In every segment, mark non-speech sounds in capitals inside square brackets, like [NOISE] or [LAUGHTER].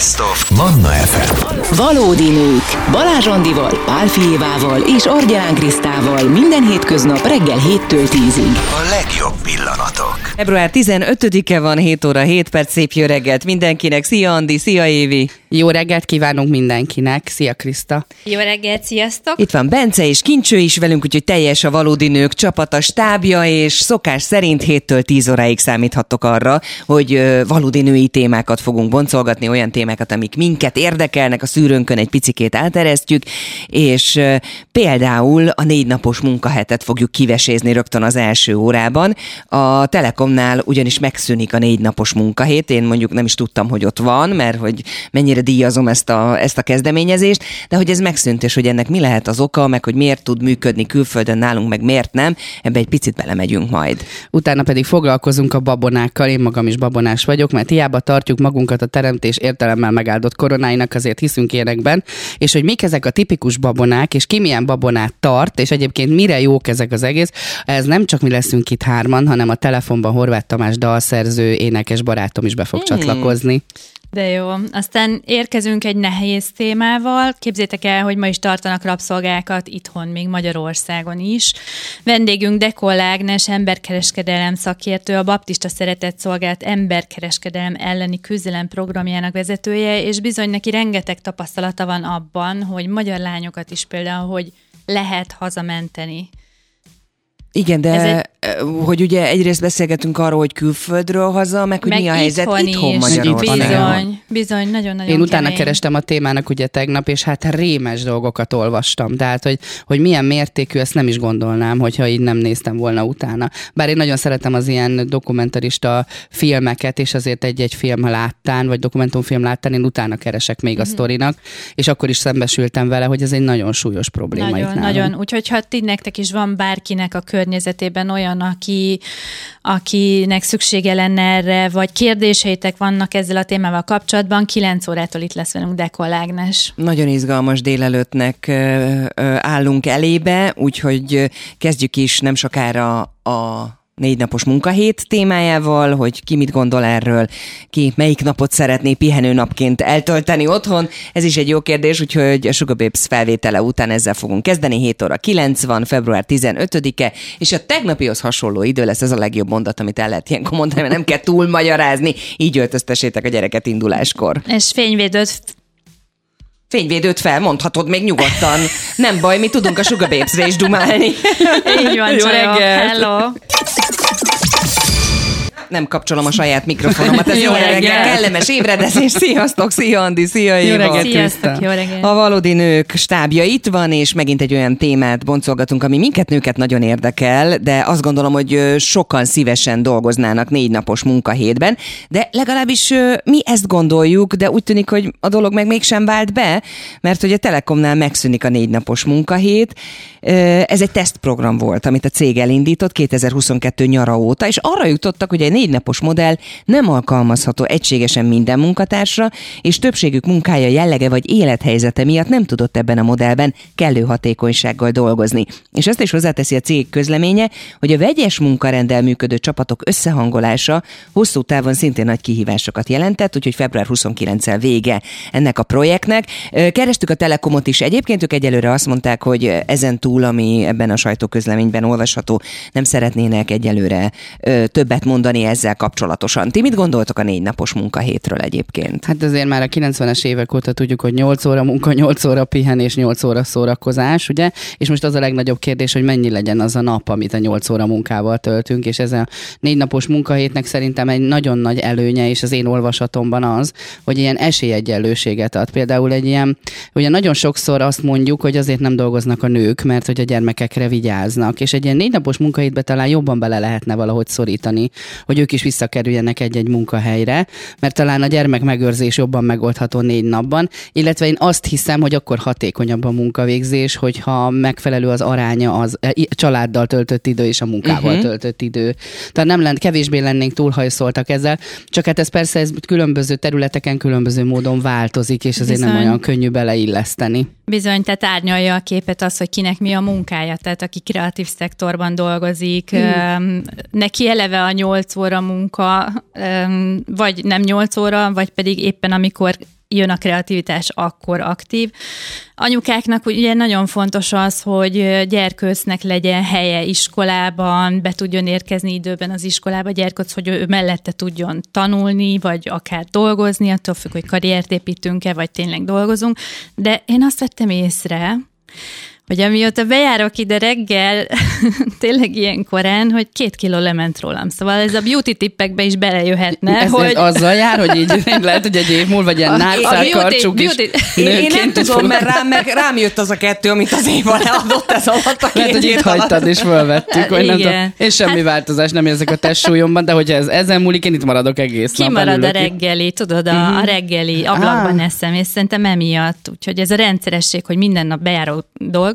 Best of Manna FM. Valódi nők. Balázs Andival, Pál Fijévával és Argyán Krisztával minden hétköznap reggel 7-től 10-ig. A legjobb pillanatok. Február 15-e van, 7 óra, 7 perc, szép jó reggelt mindenkinek. Szia Andi, szia Évi. Jó reggelt kívánunk mindenkinek. Szia Kriszta. Jó reggelt, sziasztok! Itt van Bence és Kincső is velünk, úgyhogy teljes a valódi nők csapata, stábja, és szokás szerint 7-től 10 óráig számíthattok arra, hogy valódi női témákat fogunk boncolgatni, olyan témákat, amik minket érdekelnek, a szűrőnkön egy picikét áteresztjük, és például a négy napos munkahetet fogjuk kivesézni rögtön az első órában. A Telekomnál ugyanis megszűnik a négy napos munkahét, én mondjuk nem is tudtam, hogy ott van, mert hogy mennyire díjazom ezt a, ezt a kezdeményezést, de hogy ez megszűnt, és hogy ennek mi lehet az oka, meg hogy miért tud működni külföldön nálunk, meg miért nem, ebbe egy picit belemegyünk majd. Utána pedig foglalkozunk a babonákkal, én magam is babonás vagyok, mert hiába tartjuk magunkat a teremtés értelemmel megáldott koronáinak, azért hiszünk ilyenekben, és hogy mik ezek a tipikus babonák, és ki milyen babonát tart, és egyébként mire jók ezek az egész, ez nem csak mi leszünk itt hárman, hanem a telefonban Horváth Tamás dalszerző, énekes barátom is be fog Hmm. csatlakozni. De jó. Aztán érkezünk egy nehéz témával. Képzétek el, hogy ma is tartanak rabszolgákat itthon, még Magyarországon is. Vendégünk Dekol Ágnes, emberkereskedelem szakértő, a Baptista Szeretett Szolgált emberkereskedelem elleni küzdelem programjának vezetője, és bizony neki rengeteg tapasztalata van abban, hogy magyar lányokat is például, hogy lehet hazamenteni. Igen, de Ez egy... hogy ugye egyrészt beszélgetünk arról, hogy külföldről haza, meg hogy Meg mi a helyzet itthon itthon. Magyarországon. Bizony, bizony, nagyon-nagyon Én utána kemény. kerestem a témának ugye tegnap, és hát rémes dolgokat olvastam. Tehát, hogy, hogy milyen mértékű, ezt nem is gondolnám, hogyha így nem néztem volna utána. Bár én nagyon szeretem az ilyen dokumentarista filmeket, és azért egy-egy film láttán, vagy dokumentumfilm láttán, én utána keresek még a Mhm. sztorinak, és akkor is szembesültem vele, hogy ez egy nagyon súlyos probléma itt Nagyon, nálunk. nagyon. Úgyhogy ha ti nektek is van bárkinek a környezetében olyan, aki, akinek szüksége lenne erre, vagy kérdéseitek vannak ezzel a témával kapcsolatban, 9 órától itt lesz velünk Dekol. Nagyon izgalmas délelőttnek állunk elébe, úgyhogy kezdjük is nem sokára a négy napos munkahét témájával, hogy ki mit gondol erről, ki melyik napot szeretné pihenőnapként eltölteni otthon. Ez is egy jó kérdés, úgyhogy a Sugar Babes felvétele után ezzel fogunk kezdeni. 7 óra 9 van, február 15-e, és a tegnapihoz hasonló idő lesz, ez a legjobb mondat, amit el lehet ilyenkor mondani, mert nem kell túl magyarázni. Így öltöztessétek a gyereket induláskor. És fényvédőt Fényvédőt fel, mondhatod még nyugodtan. Nem baj, mi tudunk a Sugar Babes-re is dumálni. így van, Jó csajok. Hello! Nem kapcsolom a saját mikrofonomat, ez [LAUGHS] jó Jó reggel, reggelt! kellemes ébredezés, sziasztok, szia Andi, szia Éva. reggelt! Sziasztok, jó reggelt! A valódi nők stábja itt van, és megint egy olyan témát boncolgatunk, ami minket nőket nagyon érdekel, de azt gondolom, hogy sokan szívesen dolgoznának négy napos munkahétben, de legalábbis mi ezt gondoljuk, de úgy tűnik, hogy a dolog meg mégsem vált be, mert hogy a Telekomnál megszűnik a négy napos munkahét. Ez egy tesztprogram volt, amit a cég elindított 2022 nyara óta, és arra jutottak, hogy egy négy napos modell nem alkalmazható egységesen minden munkatársra, és többségük munkája jellege vagy élethelyzete miatt nem tudott ebben a modellben kellő hatékonysággal dolgozni. És ezt is hozzáteszi a cég közleménye, hogy a vegyes munkarendel működő csapatok összehangolása hosszú távon szintén nagy kihívásokat jelentett, úgyhogy február 29-el vége ennek a projektnek. Kerestük a Telekomot is, egyébként ők egyelőre azt mondták, hogy ezen túl, ami ebben a sajtóközleményben olvasható, nem szeretnének egyelőre többet mondani ezzel kapcsolatosan. Ti mit gondoltok a négy napos munkahétről egyébként? Hát azért már a 90-es évek óta tudjuk, hogy 8 óra munka, 8 óra pihenés, 8 óra szórakozás, ugye? És most az a legnagyobb kérdés, hogy mennyi legyen az a nap, amit a 8 óra munkával töltünk, és ez a négy napos munkahétnek szerintem egy nagyon nagy előnye, és az én olvasatomban az, hogy ilyen esélyegyenlőséget ad. Például egy ilyen, ugye nagyon sokszor azt mondjuk, hogy azért nem dolgoznak a nők, mert hogy a gyermekekre vigyáznak, és egy ilyen négy napos munkahétbe talán jobban bele lehetne valahogy szorítani, hogy ők is visszakerüljenek egy-egy munkahelyre, mert talán a gyermek megőrzés jobban megoldható négy napban, illetve én azt hiszem, hogy akkor hatékonyabb a munkavégzés, hogyha megfelelő az aránya az e, családdal töltött idő és a munkával uh-huh. töltött idő. Tehát nem lent, kevésbé lennénk túlhajszoltak ezzel, csak hát ez persze ez különböző területeken különböző módon változik, és azért nem Bizony. olyan könnyű beleilleszteni. Bizony, tehát árnyalja a képet az, hogy kinek mi a munkája, tehát aki kreatív szektorban dolgozik, hmm. neki eleve a 8 óra munka, vagy nem 8 óra, vagy pedig éppen amikor jön a kreativitás, akkor aktív. Anyukáknak ugye nagyon fontos az, hogy gyerkőcnek legyen helye iskolában, be tudjon érkezni időben az iskolába, gyerkőc, hogy ő mellette tudjon tanulni, vagy akár dolgozni, attól függ, hogy karriert építünk-e, vagy tényleg dolgozunk. De én azt vettem észre, hogy amióta bejárok ide reggel, [LAUGHS] tényleg ilyen korán, hogy két kiló lement rólam. Szóval ez a beauty tippekbe is belejöhetne. Ez hogy... azzal jár, hogy így [LAUGHS] lehet, hogy egy év múlva ilyen nátszálkarcsuk is [LAUGHS] Én, én nem tudom, mert rám, meg, rám jött az a kettő, amit az Éva leadott ez alatt a Lehet, hogy itt hagytad és fölvettük, vagy nem tudom. És semmi változás nem érzek a testsúlyomban, de hogyha ez ezen múlik, én itt maradok egész nap. Kimarad a reggeli, tudod, a, a reggeli ablakban Ah. eszem, és szerintem emiatt. Úgyhogy ez a rendszeresség, hogy minden nap bejárok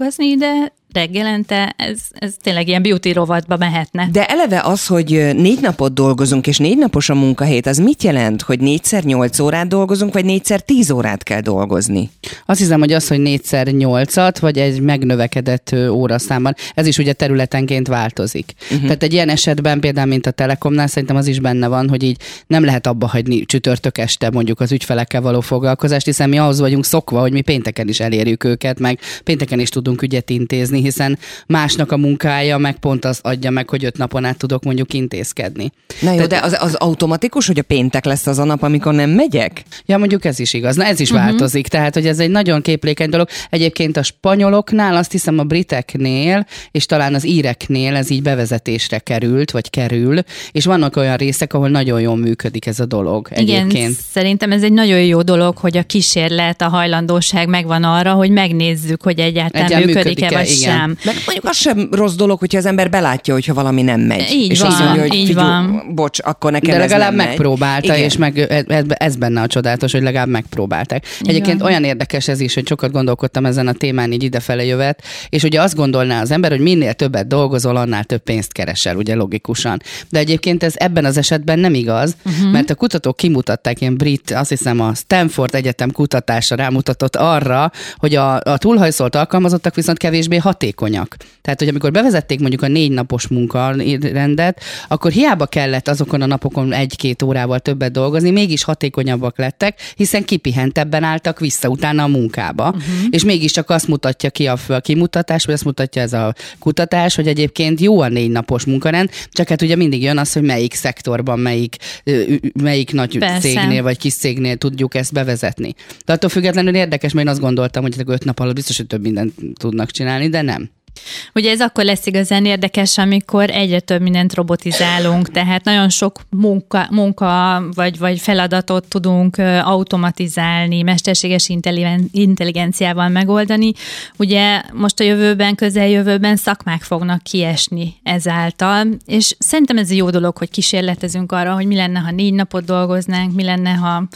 dolgozni ide, reggelente, ez, ez tényleg ilyen beauty rovatba mehetne. De eleve az, hogy négy napot dolgozunk, és négy napos a munkahét, az mit jelent, hogy négyszer nyolc órát dolgozunk, vagy négyszer tíz órát kell dolgozni? Azt hiszem, hogy az, hogy négyszer nyolcat, vagy egy megnövekedett óraszámban, ez is ugye területenként változik. Uh-huh. Tehát egy ilyen esetben például, mint a Telekomnál, szerintem az is benne van, hogy így nem lehet abba hagyni csütörtök este mondjuk az ügyfelekkel való foglalkozást, hiszen mi ahhoz vagyunk szokva, hogy mi pénteken is elérjük őket, meg pénteken is tudunk ügyet intézni, hiszen másnak a munkája meg pont az adja meg, hogy öt napon át tudok mondjuk intézkedni. Na jó, de az, az automatikus, hogy a péntek lesz az a nap, amikor nem megyek? Ja, mondjuk ez is igaz. Na ez is uh-huh. változik, tehát hogy ez egy nagyon képlékeny dolog. Egyébként a spanyoloknál, azt hiszem a briteknél, és talán az íreknél ez így bevezetésre került, vagy kerül, és vannak olyan részek, ahol nagyon jól működik ez a dolog Igen, egyébként. szerintem ez egy nagyon jó dolog, hogy a kísérlet, a hajlandóság megvan arra, hogy megnézzük, hogy egyáltalán Egyáltalán működik-e, működik-e, vagy igen. Sem. Meg mondjuk az sem rossz dolog, hogyha az ember belátja, hogyha valami nem megy. Így és van, azt mondja, hogy így figyelj, van. bocs, akkor nekem De ez legalább nem megy. megpróbálta, Igen. és meg, ez, ez benne a csodálatos, hogy legalább megpróbálták. Egyébként olyan érdekes ez is, hogy sokat gondolkodtam ezen a témán így idefele jövet, és ugye azt gondolná az ember, hogy minél többet dolgozol, annál több pénzt keresel, ugye logikusan. De egyébként ez ebben az esetben nem igaz, uh-huh. mert a kutatók kimutatták, ilyen brit, azt hiszem a Stanford Egyetem kutatása rámutatott arra, hogy a, a túlhajszolt alkalmazottak viszont kevésbé hatékonyak. Tehát, hogy amikor bevezették mondjuk a négy napos munkarendet, akkor hiába kellett azokon a napokon egy-két órával többet dolgozni, mégis hatékonyabbak lettek, hiszen kipihentebben álltak vissza utána a munkába. Uh-huh. És mégiscsak azt mutatja ki a, a kimutatás, vagy azt mutatja ez a kutatás, hogy egyébként jó a négy napos munkarend, csak hát ugye mindig jön az, hogy melyik szektorban, melyik, melyik nagy Persze. cégnél, vagy kis cégnél tudjuk ezt bevezetni. De attól függetlenül érdekes, mert én azt gondoltam, hogy öt nap alatt biztos, hogy több mindent tudnak csinálni, de nem. Ugye ez akkor lesz igazán érdekes, amikor egyre több mindent robotizálunk, tehát nagyon sok munka, munka vagy, vagy feladatot tudunk automatizálni, mesterséges intelligen- intelligenciával megoldani. Ugye most a jövőben, közeljövőben szakmák fognak kiesni ezáltal, és szerintem ez jó dolog, hogy kísérletezünk arra, hogy mi lenne, ha négy napot dolgoznánk, mi lenne, ha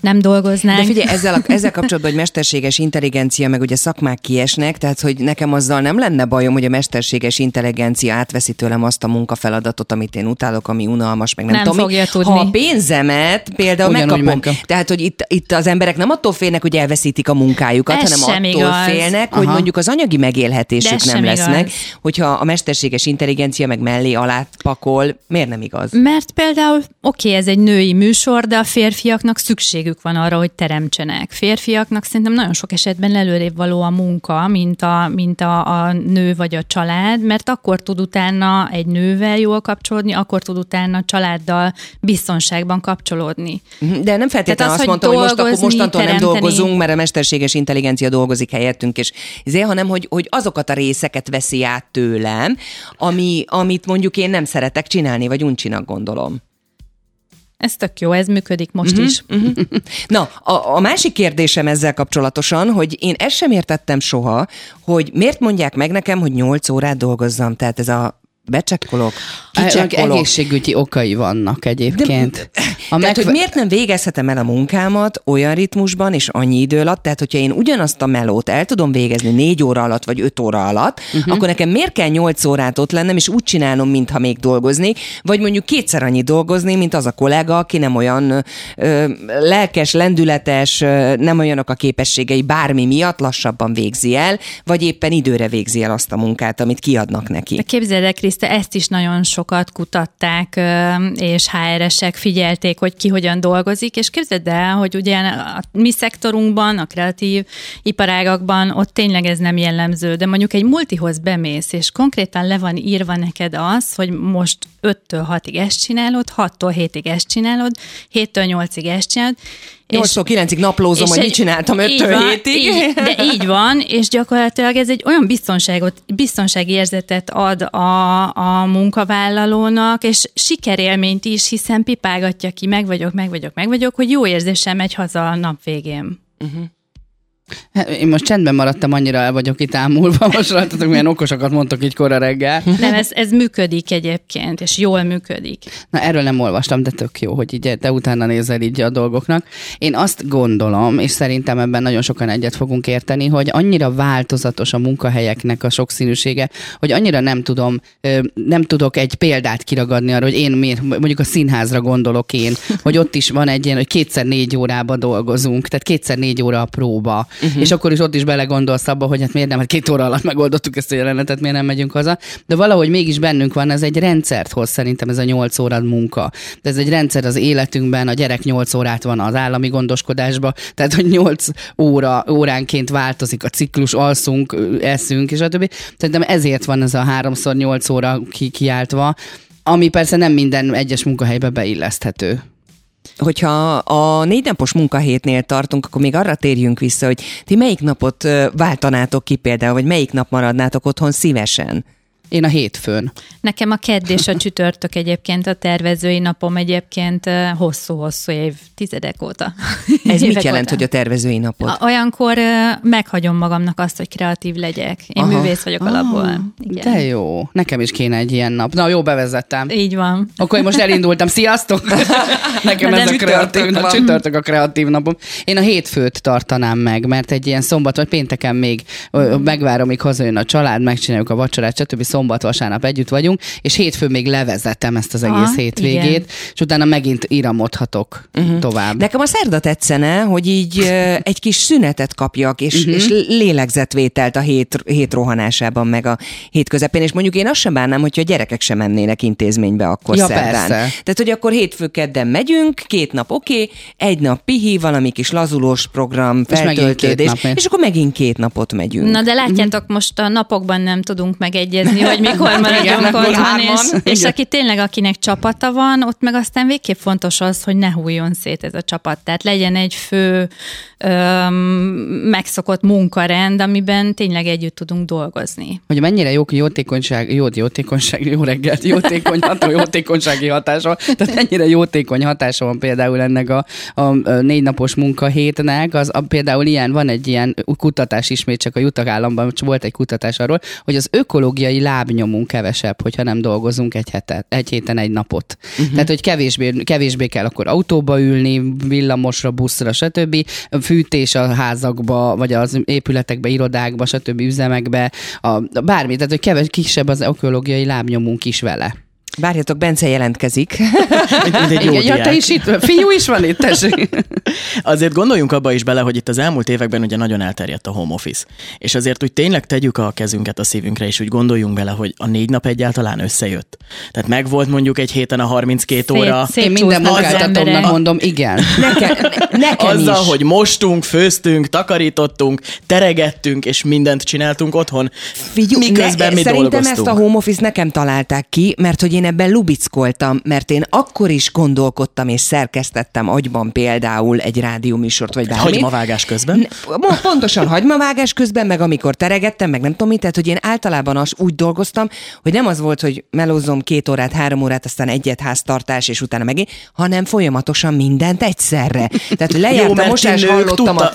nem dolgoznánk. De figyelj, ezzel, a, ezzel kapcsolatban, hogy mesterséges intelligencia, meg ugye szakmák kiesnek, tehát hogy nekem azzal nem lenne bajom, hogy a mesterséges intelligencia átveszi tőlem azt a munkafeladatot, amit én utálok, ami unalmas, meg nem, Nem tudom. mi. fogja tudni. Ha a pénzemet például Ugyanúgy megkapom, megkap. tehát hogy itt, itt az emberek nem attól félnek, hogy elveszítik a munkájukat, Ez hanem sem attól igaz. félnek, hogy Aha. mondjuk az anyagi megélhetésük nem sem lesz igaz. meg, hogyha a mesterséges intelligencia meg mellé alá pakol, miért nem igaz? Mert például, oké, ez egy női műsor, de a férfiaknak szükségük van arra, hogy teremtsenek. Férfiaknak szerintem nagyon sok esetben előrébb való a munka, mint a, mint a, a nő vagy a család, mert akkor tud utána egy nővel jól kapcsolódni, akkor tud utána a családdal biztonságban kapcsolódni. Mhm, De nem feltétlenül az, azt hogy mondtam, hogy most akkor dolgozni, mostantól nem teremteni. dolgozunk, mert a mesterséges intelligencia dolgozik helyettünk, és ezért, hanem hogy, hogy azokat a részeket veszi át tőlem, ami, amit mondjuk én nem szeretek csinálni, vagy uncsinak gondolom. Ez tök jó, ez működik most Mhm. is. Na, a, a másik kérdésem ezzel kapcsolatosan, hogy én ezt sem értettem soha, hogy miért mondják meg nekem, hogy 8 órát dolgozzam, tehát ez a becsekkolok, kicsekkolok. egészségügyi okai vannak egyébként. A Tehát, megfe- hogy miért nem végezhetem el a munkámat olyan ritmusban és annyi idő alatt, tehát hogyha én ugyanazt a melót el tudom végezni négy óra alatt vagy öt óra alatt, uh-huh. akkor nekem miért kell nyolc órát ott lennem, és úgy csinálnom, mintha még dolgoznék, vagy mondjuk kétszer annyi dolgozni, mint az a kollega, aki nem olyan ö, lelkes, lendületes, ö, nem olyanok a képességei bármi miatt lassabban végzi el, vagy éppen időre végzi el azt a munkát, amit kiadnak neki. De képzeld el, Kriszti, Kriszta, ezt is nagyon sokat kutatták, és HR-esek figyelték, hogy ki hogyan dolgozik, és képzeld el, hogy ugye a mi szektorunkban, a kreatív iparágakban ott tényleg ez nem jellemző, de mondjuk egy multihoz bemész, és konkrétan le van írva neked az, hogy most 5-től 6-ig ezt csinálod, 6-tól 7-ig ezt csinálod, 7-től 8-ig ezt csinálod, 8-tól 9-ig naplózom, hogy egy- mit csináltam így 5-től van, 7-ig. Így, de így van, és gyakorlatilag ez egy olyan biztonságot, biztonsági érzetet ad a, a munkavállalónak, és sikerélményt is, hiszen pipálgatja ki, meg vagyok, meg vagyok, meg vagyok, hogy jó érzéssel megy haza a nap végén. Hát, Én most csendben maradtam, annyira el vagyok itt ámulva, [LAUGHS] most rajtatok milyen okosakat mondtok így kora reggel. Nem, ez, ez működik egyébként, és jól működik. Na erről nem olvastam, de tök jó, hogy így te utána nézel így a dolgoknak. Én azt gondolom, és szerintem ebben nagyon sokan egyet fogunk érteni, hogy annyira változatos a munkahelyeknek a sokszínűsége, hogy annyira nem tudom, nem tudok egy példát kiragadni arra, hogy én miért, mondjuk a színházra gondolok én, hogy ott is van egy ilyen, hogy kétszer négy órába dolgozunk, tehát kétszer négy óra a próba, uh-huh. és akkor is ott is belegondolsz abba, hogy hát miért nem, hát két óra alatt megoldottuk ezt a jelenetet, miért nem megyünk haza, de valahogy mégis bennünk van, ez egy rendszert hoz szerintem ez a nyolc órad munka. De ez egy rendszer az életünkben, a gyerek nyolc órát van az állami gondoskodásba, tehát hogy nyolc óra, óránként változik a ciklus, alszunk, eszünk, és a többi. Szerintem ezért van ez a háromszor nyolc óra ki, kiáltva, ami persze nem minden egyes munkahelybe beilleszthető. Hogyha a négy napos munkahétnél tartunk, akkor még arra térjünk vissza, hogy ti melyik napot váltanátok ki például, vagy melyik nap maradnátok otthon szívesen? Én a hétfőn. Nekem a kedd és a csütörtök egyébként a tervezői napom egyébként hosszú-hosszú év, tizedek óta. Ez mit jelent, óta. hogy a tervezői napot? A- Olyankor meghagyom magamnak azt, hogy kreatív legyek. Én Aha. Művész vagyok alapból. Igen. De jó, nekem is kéne egy ilyen nap. Na jó, bevezettem. Így van. Akkor én most elindultam. Sziasztok! [LAUGHS] Nekem Na, ez a kreatív csütörtök nap, van. csütörtök a kreatív napom. Én a hétfőt tartanám meg, mert egy ilyen szombat vagy pénteken még megvárom, míg hazajön a család, megcsináljuk a vacsorát, stb. Szombat, vasárnap együtt vagyunk, és hétfőn még levezetem ezt az egész Ah, hétvégét, igen. és utána megint iramodhatok tovább. Nekem a szerda tetszene, hogy így [LAUGHS] egy kis szünetet kapjak, és, Mhm. uh-huh. és lélegzetvételt a hét, hét rohanásában, meg a hét közepén, és mondjuk én azt sem bánnám, hogyha a gyerekek sem mennének intézménybe akkor Ja, szerdán. persze. Tehát, hogy akkor hétfő kedden megyünk, két nap oké, okay, egy nap pihi, valami kis lazulós program, És feltöltődés, megy. és akkor megint két napot megyünk. Na de látjátok, most a napokban nem tudunk megegyezni, hogy mikor otthon, hárman. és, és aki tényleg, akinek csapata van, ott meg aztán végképp fontos az, hogy ne hújjon szét ez a csapat. Tehát legyen egy fő öm, megszokott munkarend, amiben tényleg együtt tudunk dolgozni. hogy mennyire jó jótékonyság, jó, jótékonyság, jó reggelt, jótékony, ható, jótékonysági hatása, tehát mennyire jótékony hatása van például ennek a, a, a négy napos munkahétnek, az a, például ilyen, van egy ilyen kutatás ismét csak a jutagállamban, volt egy kutatás arról, hogy az ökológiai lábnyomunk kevesebb, hogyha nem dolgozunk egy, hetet, egy héten egy napot. Uh-huh. Tehát, hogy kevésbé, kevésbé kell akkor autóba ülni, villamosra, buszra, stb. Fűtés a házakba, vagy az épületekbe, irodákba, stb. üzemekbe, a, bármi, tehát, hogy keves, kisebb az ökológiai lábnyomunk is vele. Várjatok, Bence jelentkezik. Mint egy jó [LAUGHS] Igen, ja, te is itt, fiú is van itt, tessék. [LAUGHS] Azért gondoljunk abba is bele, hogy itt az elmúlt években ugye nagyon elterjedt a home office. És azért úgy tényleg tegyük a kezünket a szívünkre, és úgy gondoljunk bele, hogy a négy nap egyáltalán összejött. Tehát megvolt mondjuk egy héten a 32 óra. Szép Én minden munkáltatómnak mondom, igen. Nekem, nekem Azzal, is. hogy mostunk, főztünk, takarítottunk, teregettünk, és mindent csináltunk otthon, Figyú, miközben ne, mi szerintem dolgoztunk. ezt a home office nekem találták ki, mert hogy én ebben lubickoltam, mert én akkor is gondolkodtam és szerkesztettem agyban például egy rádióműsort, vagy bármit. Hagymavágás közben. Pontosan hagymavágás közben, meg amikor teregettem, meg nem tudom mit, tehát hogy én általában az úgy dolgoztam, hogy nem az volt, hogy melózom két órát, három órát, aztán egyet háztartás, és utána megint, hanem folyamatosan mindent egyszerre. Tehát lejárt a mosás, hallottam tudta- a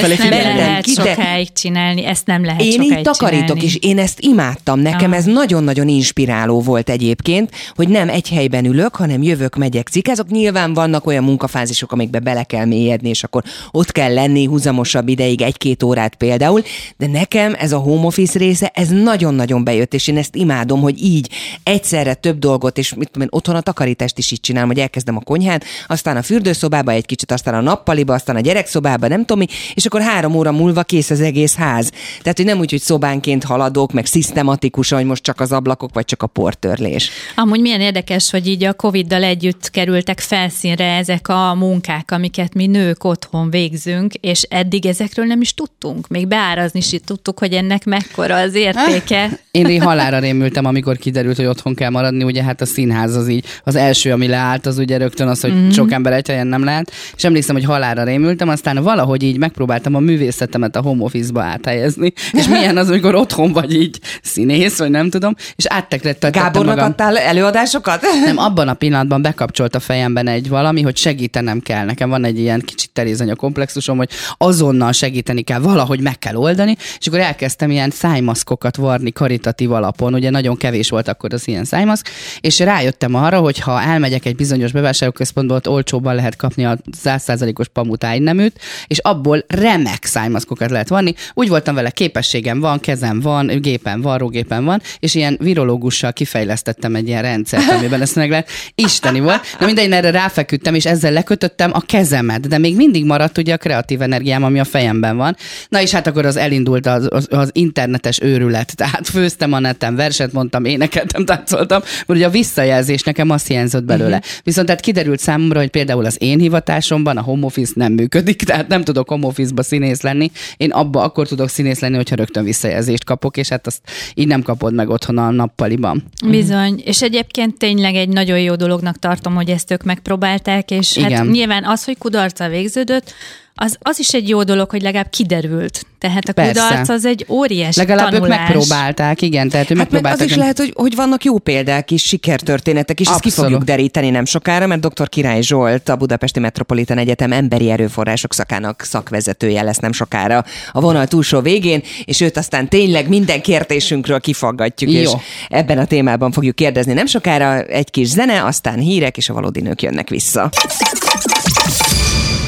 felé Ezt nem mentem lehet sokáig csinálni, ezt nem lehet én így takarítok, csinálni. és én ezt imádtam. Nekem Ah. ez nagyon-nagyon inspiráló volt egyébként, történt, hogy nem egy helyben ülök, hanem jövök, megyek, cikázok. Nyilván vannak olyan munkafázisok, amikbe bele kell mélyedni, és akkor ott kell lenni húzamosabb ideig, egy-két órát például, de nekem ez a home office része, ez nagyon-nagyon bejött, és én ezt imádom, hogy így egyszerre több dolgot, és mit tudom én, otthon a takarítást is így csinálom, hogy elkezdem a konyhát, aztán a fürdőszobába egy kicsit, aztán a nappaliba, aztán a gyerekszobába, nem tudom mi, és akkor három óra múlva kész az egész ház. Tehát, hogy nem úgy, hogy szobánként haladok, meg szisztematikusan, hogy most csak az ablakok, vagy csak a portörlés. Amúgy milyen érdekes, hogy így a Covid-dal együtt kerültek felszínre ezek a munkák, amiket mi nők otthon végzünk, és eddig ezekről nem is tudtunk. Még beárazni is tudtuk, hogy ennek mekkora az értéke. Én én halára rémültem, amikor kiderült, hogy otthon kell maradni, ugye hát a színház az így, az első, ami leállt, az ugye rögtön az, hogy mm. sok ember egy helyen nem lehet, és emlékszem, hogy halára rémültem, aztán valahogy így megpróbáltam a művészetemet a home office-ba áthelyezni, és milyen az, amikor otthon vagy így színész, vagy nem tudom, és átteklettem Gábornak magam. adtál előadásokat? [LAUGHS] Nem, abban a pillanatban bekapcsolt a fejemben egy valami, hogy segítenem kell. Nekem van egy ilyen kicsit terézanya komplexusom, hogy azonnal segíteni kell, valahogy meg kell oldani, és akkor elkezdtem ilyen szájmaszkokat varni karitatív alapon, ugye nagyon kevés volt akkor az ilyen szájmaszk, és rájöttem arra, hogy ha elmegyek egy bizonyos bevásárlóközpontba, ott olcsóbban lehet kapni a 100%-os pamutájneműt, és abból remek szájmaszkokat lehet vanni. Úgy voltam vele, képességem van, kezem van, gépen van, rógépen van, és ilyen virológussal kifejlesztettem egy ilyen rendszert, amiben ezt meg lehet. Isteni volt. Na mindegy, erre ráfeküdtem, és ezzel lekötöttem a kezemet, de még mindig maradt ugye a kreatív energiám, ami a fejemben van. Na és hát akkor az elindult az, az, az internetes őrület. Tehát főztem a neten, verset mondtam, énekeltem, táncoltam, mert ugye a visszajelzés nekem azt hiányzott belőle. Uh-huh. Viszont tehát kiderült számomra, hogy például az én hivatásomban a home office nem működik, tehát nem tudok home office-ba színész lenni. Én abba akkor tudok színész lenni, hogyha rögtön visszajelzést kapok, és hát azt így nem kapod meg otthon a nappaliban. Bizony, és egyébként tényleg egy nagyon jó dolognak tartom, hogy ezt ők megpróbálták, és hát Igen. hát nyilván az, hogy kudarca végződött, az, az is egy jó dolog, hogy legalább kiderült. Tehát a Persze. kudarc az egy óriási Legalább tanulás. ők megpróbálták, igen. Tehát ő hát megpróbálták. Az is lehet, hogy, hogy vannak jó példák is, sikertörténetek, és Abszolút. ezt ki fogjuk deríteni nem sokára, mert dr. Király Zsolt, a Budapesti Metropolitan Egyetem emberi erőforrások szakának szakvezetője lesz nem sokára a vonal túlsó végén, és őt aztán tényleg minden kérdésünkről kifaggatjuk, jó. és ebben a témában fogjuk kérdezni nem sokára. Egy kis zene, aztán hírek, és a valódi nők jönnek vissza.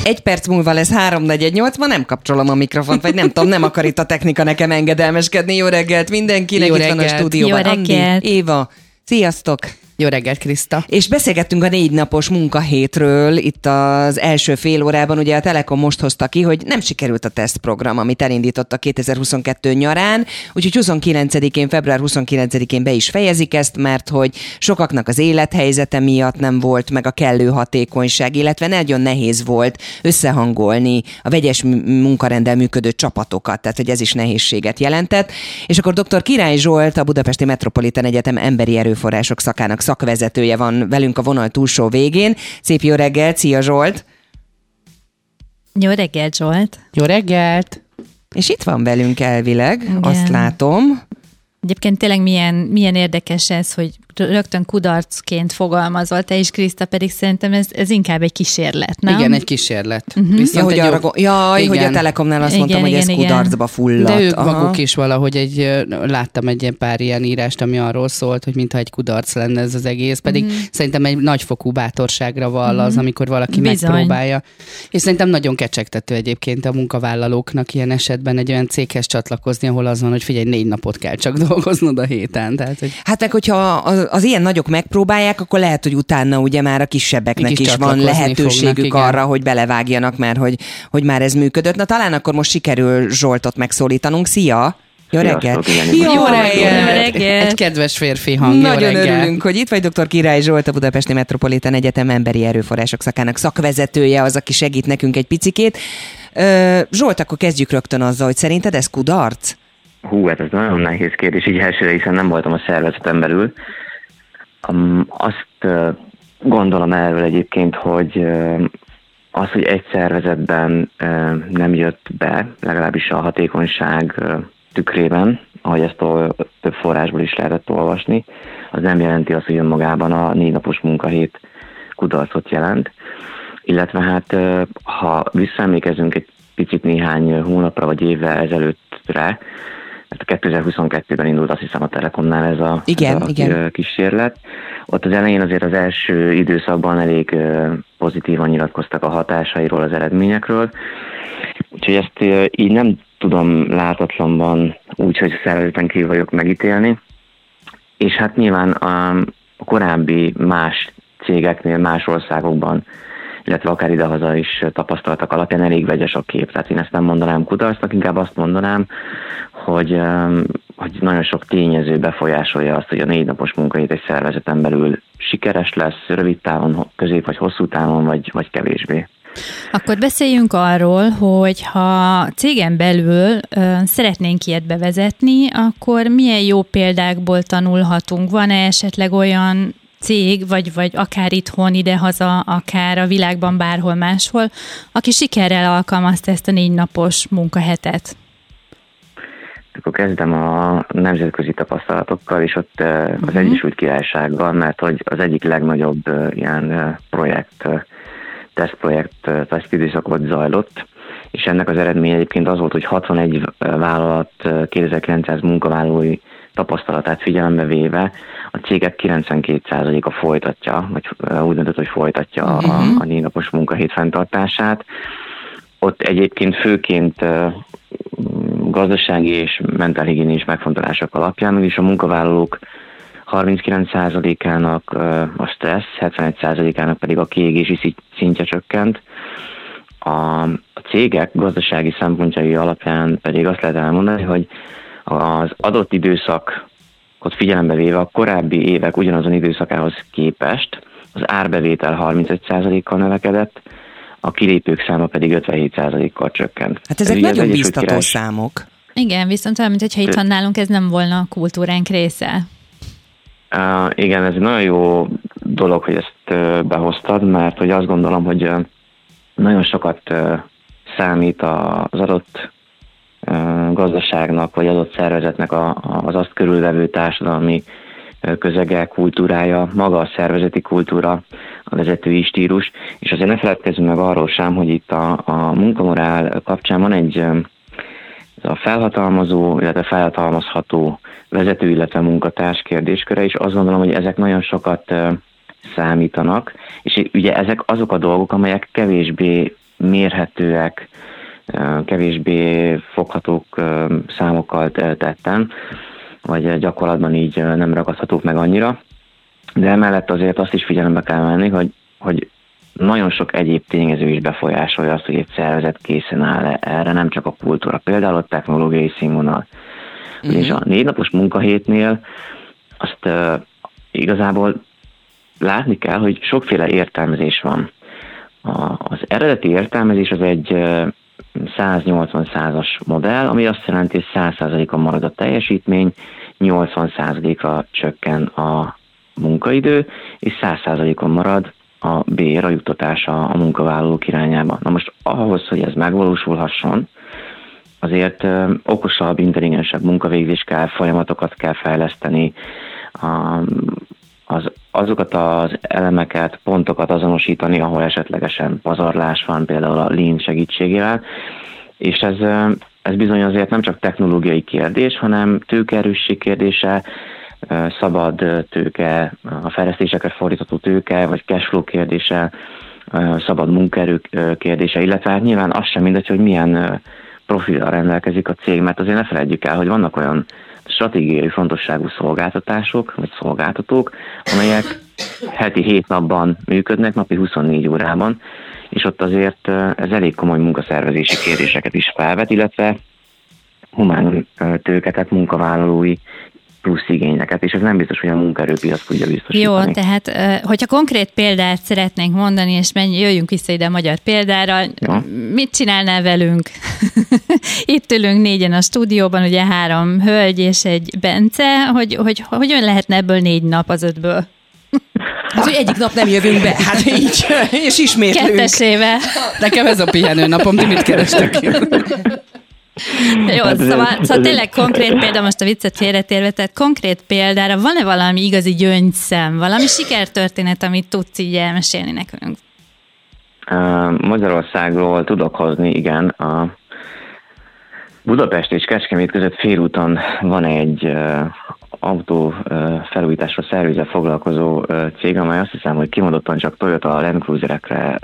Egy perc múlva lesz 3-4-8, ma nem kapcsolom a mikrofont, vagy nem tudom, nem akar itt a technika nekem engedelmeskedni. Jó reggelt mindenkinek, Jó reggelt. itt van a stúdióban. Jó reggelt. Andi, Éva, sziasztok! Jó reggelt, Kriszta! És beszélgettünk a négy napos munkahétről itt az első fél órában. Ugye a Telekom most hozta ki, hogy nem sikerült a tesztprogram, amit elindított a 2022 nyarán, úgyhogy 29-én, február 29-én be is fejezik ezt, mert hogy sokaknak az élethelyzete miatt nem volt meg a kellő hatékonyság, illetve nagyon nehéz volt összehangolni a vegyes munkarendel működő csapatokat, tehát hogy ez is nehézséget jelentett. És akkor dr. Király Zsolt, a Budapesti Metropolitan Egyetem emberi erőforrások szakának szakvezetője van velünk a vonal túlsó végén. Szép jó reggelt, szia Zsolt! Jó reggelt, Zsolt! Jó reggelt! És itt van velünk elvileg, Igen. azt látom. Egyébként tényleg milyen, milyen érdekes ez, hogy rögtön kudarcként fogalmazol te is, Kriszta, pedig szerintem ez, ez inkább egy kísérlet, nem? Igen, egy kísérlet. Uh-huh. Viszont ja, hogy, arra, jó... jaj, igen. hogy a Telekomnál azt igen, mondtam, igen, hogy ez igen. kudarcba fulladt. De ők Aha. maguk is valahogy egy, láttam egy ilyen pár ilyen írást, ami arról szólt, hogy mintha egy kudarc lenne ez az egész, pedig uh-huh. szerintem egy nagyfokú bátorságra vall uh-huh. az, amikor valaki Bizony. megpróbálja. És szerintem nagyon kecsegtető egyébként a munkavállalóknak ilyen esetben egy olyan céghez csatlakozni, ahol az van, hogy figyelj, négy napot kell csak [LAUGHS] dolgoznod a héten. Tehát, hogy... Hát meg, hogyha az, az ilyen nagyok megpróbálják, akkor lehet, hogy utána ugye már a kisebbeknek is, is van lehetőségük fognak, arra, hogy belevágjanak, mert hogy, hogy már ez működött. Na talán akkor most sikerül Zsoltot megszólítanunk. Szia! Jó reggelt! Jó, jó reggelt! Egy kedves férfi hang. Nagyon örülünk, hogy itt vagy dr. Király Zsolt, a Budapesti Metropolitan Egyetem emberi erőforrások szakának szakvezetője, az, aki segít nekünk egy picikét. Zsolt, akkor kezdjük rögtön azzal, hogy szerinted ez kudarc? Hú, hát ez nagyon nehéz kérdés, így elsőre, hiszen nem voltam a szervezetem belül. Azt gondolom erről egyébként, hogy az, hogy egy szervezetben nem jött be, legalábbis a hatékonyság tükrében, ahogy ezt több forrásból is lehetett olvasni, az nem jelenti azt, hogy önmagában a négy napos munkahét kudarcot jelent. Illetve hát, ha visszaemlékezünk egy picit néhány hónapra vagy évvel ezelőttre, mert 2022-ben indult azt hiszem a Telekomnál ez a, igen, ez a igen. kísérlet. Ott az elején azért az első időszakban elég pozitívan nyilatkoztak a hatásairól, az eredményekről, úgyhogy ezt így nem tudom látatlanban úgy, hogy szervezeten kívül vagyok megítélni, és hát nyilván a korábbi más cégeknél, más országokban illetve akár idehaza is tapasztaltak alapján elég vegyes a kép. Tehát én ezt nem mondanám kudarcnak, inkább azt mondanám, hogy, hogy nagyon sok tényező befolyásolja azt, hogy a négy napos munkahét egy szervezeten belül sikeres lesz, rövid távon, közép vagy hosszú távon, vagy, vagy kevésbé. Akkor beszéljünk arról, hogy ha cégen belül ö, szeretnénk ilyet bevezetni, akkor milyen jó példákból tanulhatunk? Van-e esetleg olyan cég, vagy, vagy akár itthon, idehaza, akár a világban bárhol máshol, aki sikerrel alkalmazta ezt a négy napos munkahetet? Akkor kezdem a nemzetközi tapasztalatokkal, és ott uh-huh. az mhm. Egyesült Királyságban, mert hogy az egyik legnagyobb ilyen projekt, tesztprojekt, tesztidőszakot zajlott, és ennek az eredménye egyébként az volt, hogy 61 vállalat 2900 munkavállalói tapasztalatát figyelembe véve a cégek 92%-a folytatja, vagy úgy döntött, hogy folytatja uh-huh. a, mhm. a négy napos munkahét fenntartását. Ott egyébként főként gazdasági és mentálhigiénés megfontolások alapján, és a munkavállalók 39%-ának a stressz, 71%-ának pedig a kiégési szintje csökkent. A, a cégek gazdasági szempontjai alapján pedig azt lehet elmondani, hogy az adott időszak figyelembe véve a korábbi évek ugyanazon időszakához képest az árbevétel 35%-kal növekedett, a kilépők száma pedig 57%-kal csökkent. Hát ezek Ez nagyon biztató király... számok. Igen, viszont olyan, mintha itt nálunk ez nem volna a kultúránk része. Uh, igen, ez egy nagyon jó dolog, hogy ezt uh, behoztad, mert hogy azt gondolom, hogy uh, nagyon sokat uh, számít az adott gazdaságnak, vagy adott szervezetnek az azt körülvevő társadalmi közege, kultúrája, maga a szervezeti kultúra, a vezetői stílus, és azért ne feledkezzünk meg arról sem, hogy itt a, a munkamorál kapcsán van egy a felhatalmazó, illetve felhatalmazható vezető, illetve munkatárs kérdésköre, és azt gondolom, hogy ezek nagyon sokat számítanak, és ugye ezek azok a dolgok, amelyek kevésbé mérhetőek, kevésbé foghatók számokkal tettem, vagy gyakorlatban így nem ragadhatók meg annyira. De emellett azért azt is figyelembe kell venni, hogy, hogy nagyon sok egyéb tényező is befolyásolja azt, hogy egy szervezet készen áll -e erre, nem csak a kultúra, például a technológiai színvonal. Uh-huh. És a négy napos munkahétnél azt uh, igazából látni kell, hogy sokféle értelmezés van. A, az eredeti értelmezés az egy 180-százas modell, ami azt jelenti, hogy 100%-on marad a teljesítmény, 80%-ra csökken a munkaidő, és 100%-on marad a bér, a juttatása a munkavállalók irányába. Na most ahhoz, hogy ez megvalósulhasson, azért okosabb, intelligensebb munkavégzés kell, folyamatokat kell fejleszteni, a, az, azokat az elemeket, pontokat azonosítani, ahol esetlegesen pazarlás van, például a Lean segítségével, és ez, ez bizony azért nem csak technológiai kérdés, hanem tőkerősség kérdése, szabad tőke, a fejlesztésekre fordítható tőke, vagy cashflow kérdése, szabad munkaerő kérdése, illetve hát nyilván az sem mindegy, hogy milyen profilra rendelkezik a cég, mert azért ne felejtjük el, hogy vannak olyan stratégiai fontosságú szolgáltatások, vagy szolgáltatók, amelyek heti 7 napban működnek, napi 24 órában, és ott azért ez elég komoly munkaszervezési kérdéseket is felvet, illetve humán tőke, tehát munkavállalói plusz igényeket, és ez nem biztos, hogy a munkaerőpiac tudja biztosítani. Jó, tehát hogyha konkrét példát szeretnénk mondani, és menj, jöjjünk vissza ide a magyar példára, ja. mit csinálnál velünk? [LAUGHS] Itt ülünk négyen a stúdióban, ugye három hölgy és egy Bence, hogy, hogy hogyan lehetne ebből négy nap az ötből? Hát, hogy egyik nap nem jövünk be, hát így, és ismétlünk. Kettesével. Nekem ez a pihenő napom, ti mit kerestek? [LAUGHS] Jó, hát, szóval, szóval tényleg konkrét példa, most a viccet félretérve, tehát konkrét példára van-e valami igazi gyöngyszem, valami sikertörténet, amit tudsz így elmesélni nekünk? Magyarországról tudok hozni, igen. A Budapest és Kecskemét között félúton van egy autó felújításra szervizzel foglalkozó cég, amely azt hiszem, hogy kimondottan csak Toyota Land Cruiserekre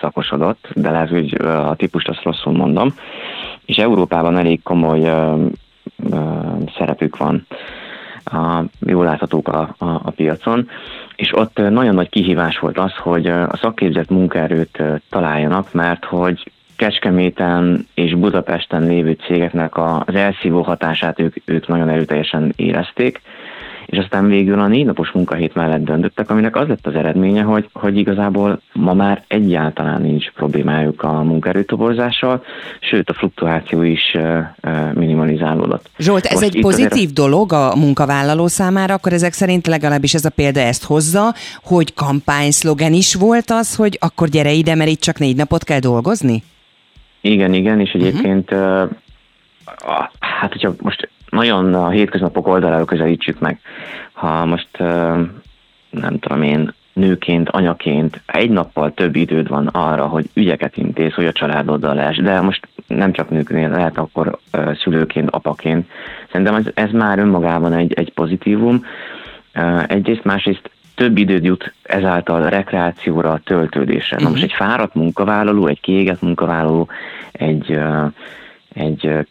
szakosodott, de lehet, hogy a típust azt rosszul mondom, és Európában elég komoly ö, ö, szerepük van a, jól láthatók a, a, a piacon, és ott nagyon nagy kihívás volt az, hogy a szakképzett munkaerőt találjanak, mert hogy Kecskeméten és Budapesten lévő cégeknek az elszívó hatását ők, ők nagyon erőteljesen érezték, és aztán végül a négy napos munkahét mellett döntöttek, aminek az lett az eredménye, hogy, hogy igazából ma már egyáltalán nincs problémájuk a munkaerőtoborzással, sőt a fluktuáció is minimalizálódott. Zsolt, ez Most egy itt azért- pozitív dolog a munkavállaló számára, akkor ezek szerint legalábbis ez a példa ezt hozza, hogy kampányszlogen is volt az, hogy akkor gyere ide, mert itt csak négy napot kell dolgozni? Igen, igen, és egyébként, uh-huh. a, hát hogyha most nagyon a hétköznapok oldaláról közelítsük meg, ha most nem tudom én, nőként, anyaként egy nappal több időd van arra, hogy ügyeket intéz, hogy a családoddal lesz, de most nem csak nőknél, lehet akkor szülőként, apaként. Szerintem ez, ez már önmagában egy, egy pozitívum. Egyrészt, másrészt több időd jut ezáltal rekreációra, töltődésre. Uh-huh. Na most egy fáradt munkavállaló, egy kiégett munkavállaló, egy, egy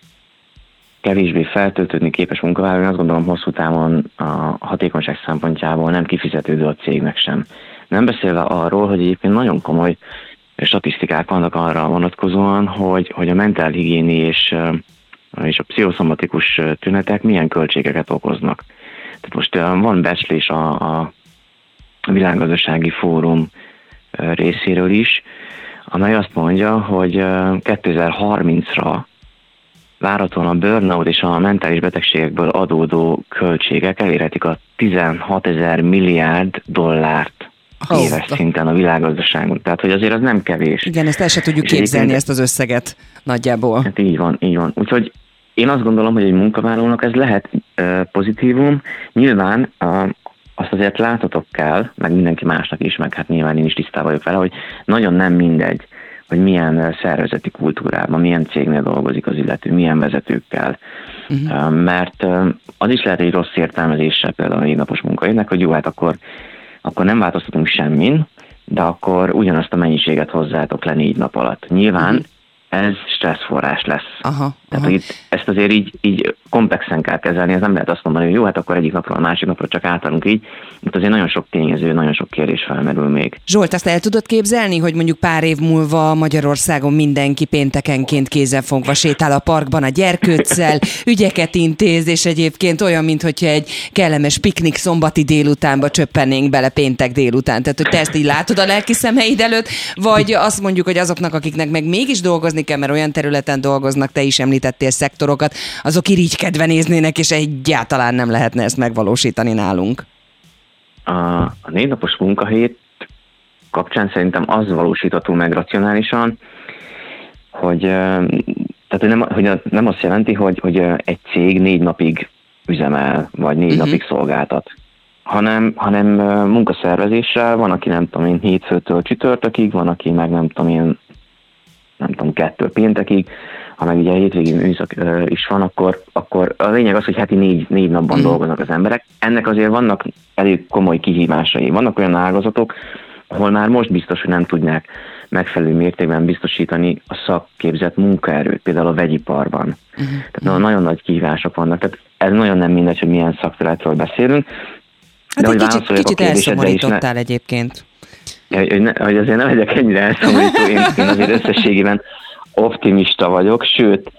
kevésbé feltöltődni képes munkavállaló, azt gondolom hosszú távon a hatékonyság szempontjából nem kifizetődő a cégnek sem. Nem beszélve arról, hogy egyébként nagyon komoly statisztikák vannak arra vonatkozóan, hogy, hogy a mentálhigiéni és, és a pszichoszomatikus tünetek milyen költségeket okoznak. Tehát most van becslés a, a világgazdasági fórum részéről is, amely azt mondja, hogy ö, 2030-ra várhatóan a burnout és a mentális betegségekből adódó költségek elérhetik a 16 ezer milliárd dollárt éves szinten a világgazdaságon. Tehát, hogy azért az nem kevés. Igen, ezt el se tudjuk És képzelni, egyébként- ezt az összeget nagyjából. Hát így van, így van. Úgyhogy én azt gondolom, hogy egy munkavállalónak ez lehet uh, pozitívum. Nyilván uh, azt azért látatok kell, meg mindenki másnak is, meg hát nyilván én is tisztában vagyok vele, hogy nagyon nem mindegy, hogy milyen ö, szervezeti kultúrában, milyen cégnél dolgozik az illető, milyen vezetőkkel. Uh-huh. Mert ö, az is lehet egy rossz értelmezése például a négy napos munkahelynek, hogy jó, hát akkor, akkor nem változtatunk semmin, de akkor ugyanazt a mennyiséget hozzátok le négy nap alatt. Nyilván uh-huh. Ez stresszforrás lesz. Aha, Tehát, aha. itt, ezt azért így, így komplexen kell kezelni, ez nem lehet azt mondani, hogy jó, hát akkor egyik napról a másik napra csak átállunk így. Itt azért nagyon sok tényező, nagyon sok kérdés felmerül még. Zsolt, azt el tudod képzelni, hogy mondjuk pár év múlva Magyarországon mindenki péntekenként kézenfogva sétál a parkban a gyerkőccel, [LAUGHS] ügyeket intéz, és egyébként olyan, mintha egy kellemes piknik szombati délutánba csöppennénk bele péntek délután. Tehát, hogy te ezt így látod a lelki szemeid előtt, vagy azt mondjuk, hogy azoknak, akiknek meg mégis dolgozni kell, mert olyan területen dolgoznak, te is említettél szektorokat, azok irigykedve néznének, és egyáltalán nem lehetne ezt megvalósítani nálunk. A, a négy napos munkahét kapcsán szerintem az valósítható meg racionálisan, hogy, tehát nem, hogy nem azt jelenti, hogy, hogy egy cég négy napig üzemel, vagy négy uh-huh. napig szolgáltat, hanem, hanem munkaszervezéssel van, aki nem tudom én hétfőtől csütörtökig, van, aki meg nem tudom én nem tudom, kettő péntekig, ha meg ugye hétvégi műszak is van, akkor, akkor a lényeg az, hogy heti négy, négy napban mm. dolgoznak az emberek. Ennek azért vannak elég komoly kihívásai. Vannak olyan ágazatok, ahol már most biztos, hogy nem tudják megfelelő mértékben biztosítani a szakképzett munkaerőt, például a vegyiparban. Uh-huh. Tehát nagyon nagy kihívások vannak. Tehát ez nagyon nem mindegy, hogy milyen szakterületről beszélünk. Hát hogy egy kicsit, kicsit is, ne- elszomorítottál egyébként. Hogy, hogy, ne, hogy azért ne legyek ennyire elszomorító, én, én azért összességében optimista vagyok, sőt,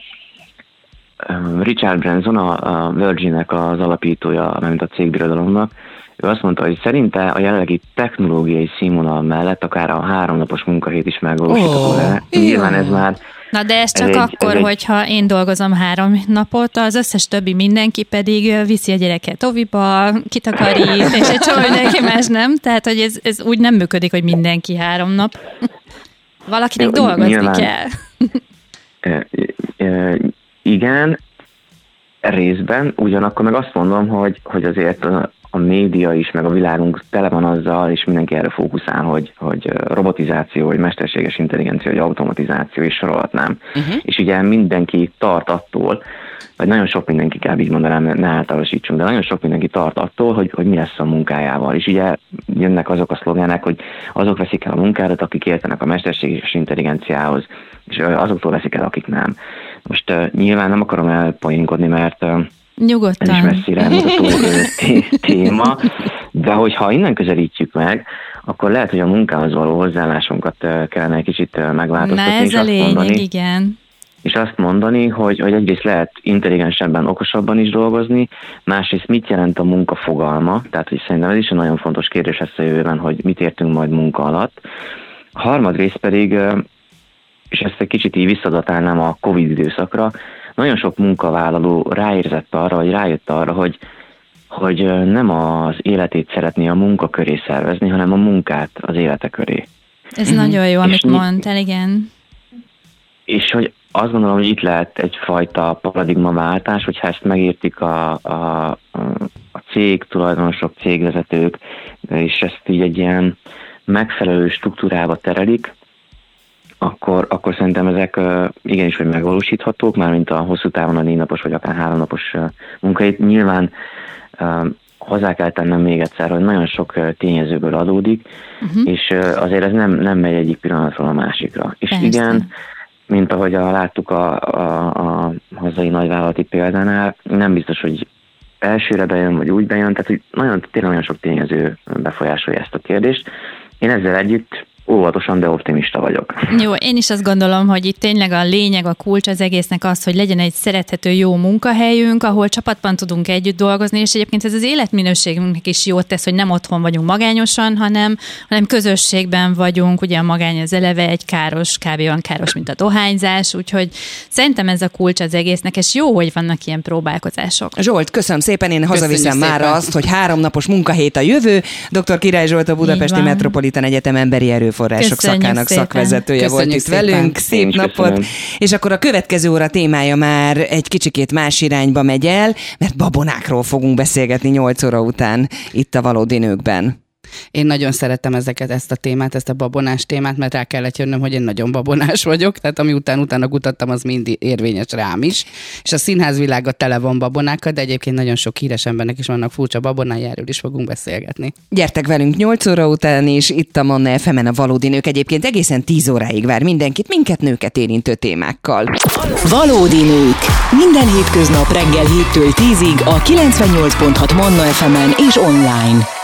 Richard Branson, a, Virgin-nek az alapítója, mint a cégbirodalomnak, ő azt mondta, hogy szerinte a jelenlegi technológiai színvonal mellett akár a háromnapos munkahét is megvalósítható lenne. jó. Nyilván ez már Na de ez Ez csak egy- akkor, ez egy- hogyha én dolgozom három napot, az összes többi mindenki pedig viszi a gyereket oviba, kitakarít, [LAUGHS] és egy csomó mindenki más nem. Tehát, hogy ez, ez úgy nem működik, hogy mindenki három nap. Valakinek Jó, dolgozni nyilván. kell. [LAUGHS] E, e, igen, részben, ugyanakkor meg azt mondom, hogy, hogy azért a, média is, meg a világunk tele van azzal, és mindenki erre fókuszál, hogy, hogy robotizáció, vagy mesterséges intelligencia, vagy automatizáció is sorolhatnám. Uh-huh. És ugye mindenki tart attól, vagy nagyon sok mindenki kell így mondanám, ne általánosítsunk, de nagyon sok mindenki tart attól, hogy, hogy mi lesz a munkájával. És ugye jönnek azok a szlogenek, hogy azok veszik el a munkádat, akik értenek a mesterséges intelligenciához, és azoktól veszik el, akik nem. Most uh, nyilván nem akarom elpoinkodni, mert uh, Nyugodtan. ez is messzire mutató téma, de hogyha innen közelítjük meg, akkor lehet, hogy a munkához való hozzáállásunkat kellene egy kicsit megváltoztatni. Na ez a lényeg, mondani, igen. És azt mondani, hogy, hogy egyrészt lehet intelligensebben, okosabban is dolgozni, másrészt mit jelent a munka fogalma, tehát hogy szerintem ez is egy nagyon fontos kérdés lesz a jövőben, hogy mit értünk majd munka alatt. Harmadrészt pedig, és ezt egy kicsit így visszadatálnám a Covid időszakra, nagyon sok munkavállaló ráérzett arra, vagy rájött arra, hogy hogy nem az életét szeretné a munka köré szervezni, hanem a munkát az élete köré. Ez uh-huh. nagyon jó, amit mondtál, igen. És hogy azt gondolom, hogy itt lehet egyfajta paradigmaváltás, hogyha ezt megértik a, a, a cég, tulajdonosok, cégvezetők, és ezt így egy ilyen megfelelő struktúrába terelik, akkor, akkor szerintem ezek igenis, hogy megvalósíthatók, mármint a hosszú távon a négy napos vagy akár három napos munkait. Nyilván hozzá kell tennem még egyszer, hogy nagyon sok tényezőből adódik, uh-huh. és azért ez nem, nem megy egyik pillanatról a másikra. És Persze. igen, mint ahogy a, láttuk a, a, a hazai nagyvállalati példánál, nem biztos, hogy elsőre bejön, vagy úgy bejön, tehát hogy nagyon, tényleg nagyon sok tényező befolyásolja ezt a kérdést. Én ezzel együtt óvatosan, de optimista vagyok. Jó, én is azt gondolom, hogy itt tényleg a lényeg, a kulcs az egésznek az, hogy legyen egy szerethető jó munkahelyünk, ahol csapatban tudunk együtt dolgozni, és egyébként ez az életminőségünknek is jót tesz, hogy nem otthon vagyunk magányosan, hanem, hanem közösségben vagyunk. Ugye a magány az eleve egy káros, kb. olyan káros, mint a dohányzás, úgyhogy szerintem ez a kulcs az egésznek, és jó, hogy vannak ilyen próbálkozások. Zsolt, köszönöm szépen, én hazaviszem már azt, hogy háromnapos munkahét a jövő. Dr. Király Zsolt, a Budapesti Metropolitan Egyetem emberi erő erőforrások Köszönjük szakának szépen. szakvezetője Köszönjük volt itt szépen. velünk. Szép napot! Köszönöm. És akkor a következő óra témája már egy kicsikét más irányba megy el, mert babonákról fogunk beszélgetni 8 óra után itt a Valódi Nőkben. Én nagyon szeretem ezeket, ezt a témát, ezt a babonás témát, mert rá kellett jönnöm, hogy én nagyon babonás vagyok, tehát ami után utána kutattam, az mind érvényes rám is. És a színház világa tele van babonákkal, de egyébként nagyon sok híres embernek is vannak furcsa babonái, erről is fogunk beszélgetni. Gyertek velünk 8 óra után is, itt a Manna fm a Valódi Nők egyébként egészen 10 óráig vár mindenkit, minket nőket érintő témákkal. Valódi Nők. Minden hétköznap reggel 7-től 10-ig a 98.6 Manna FM-en és online.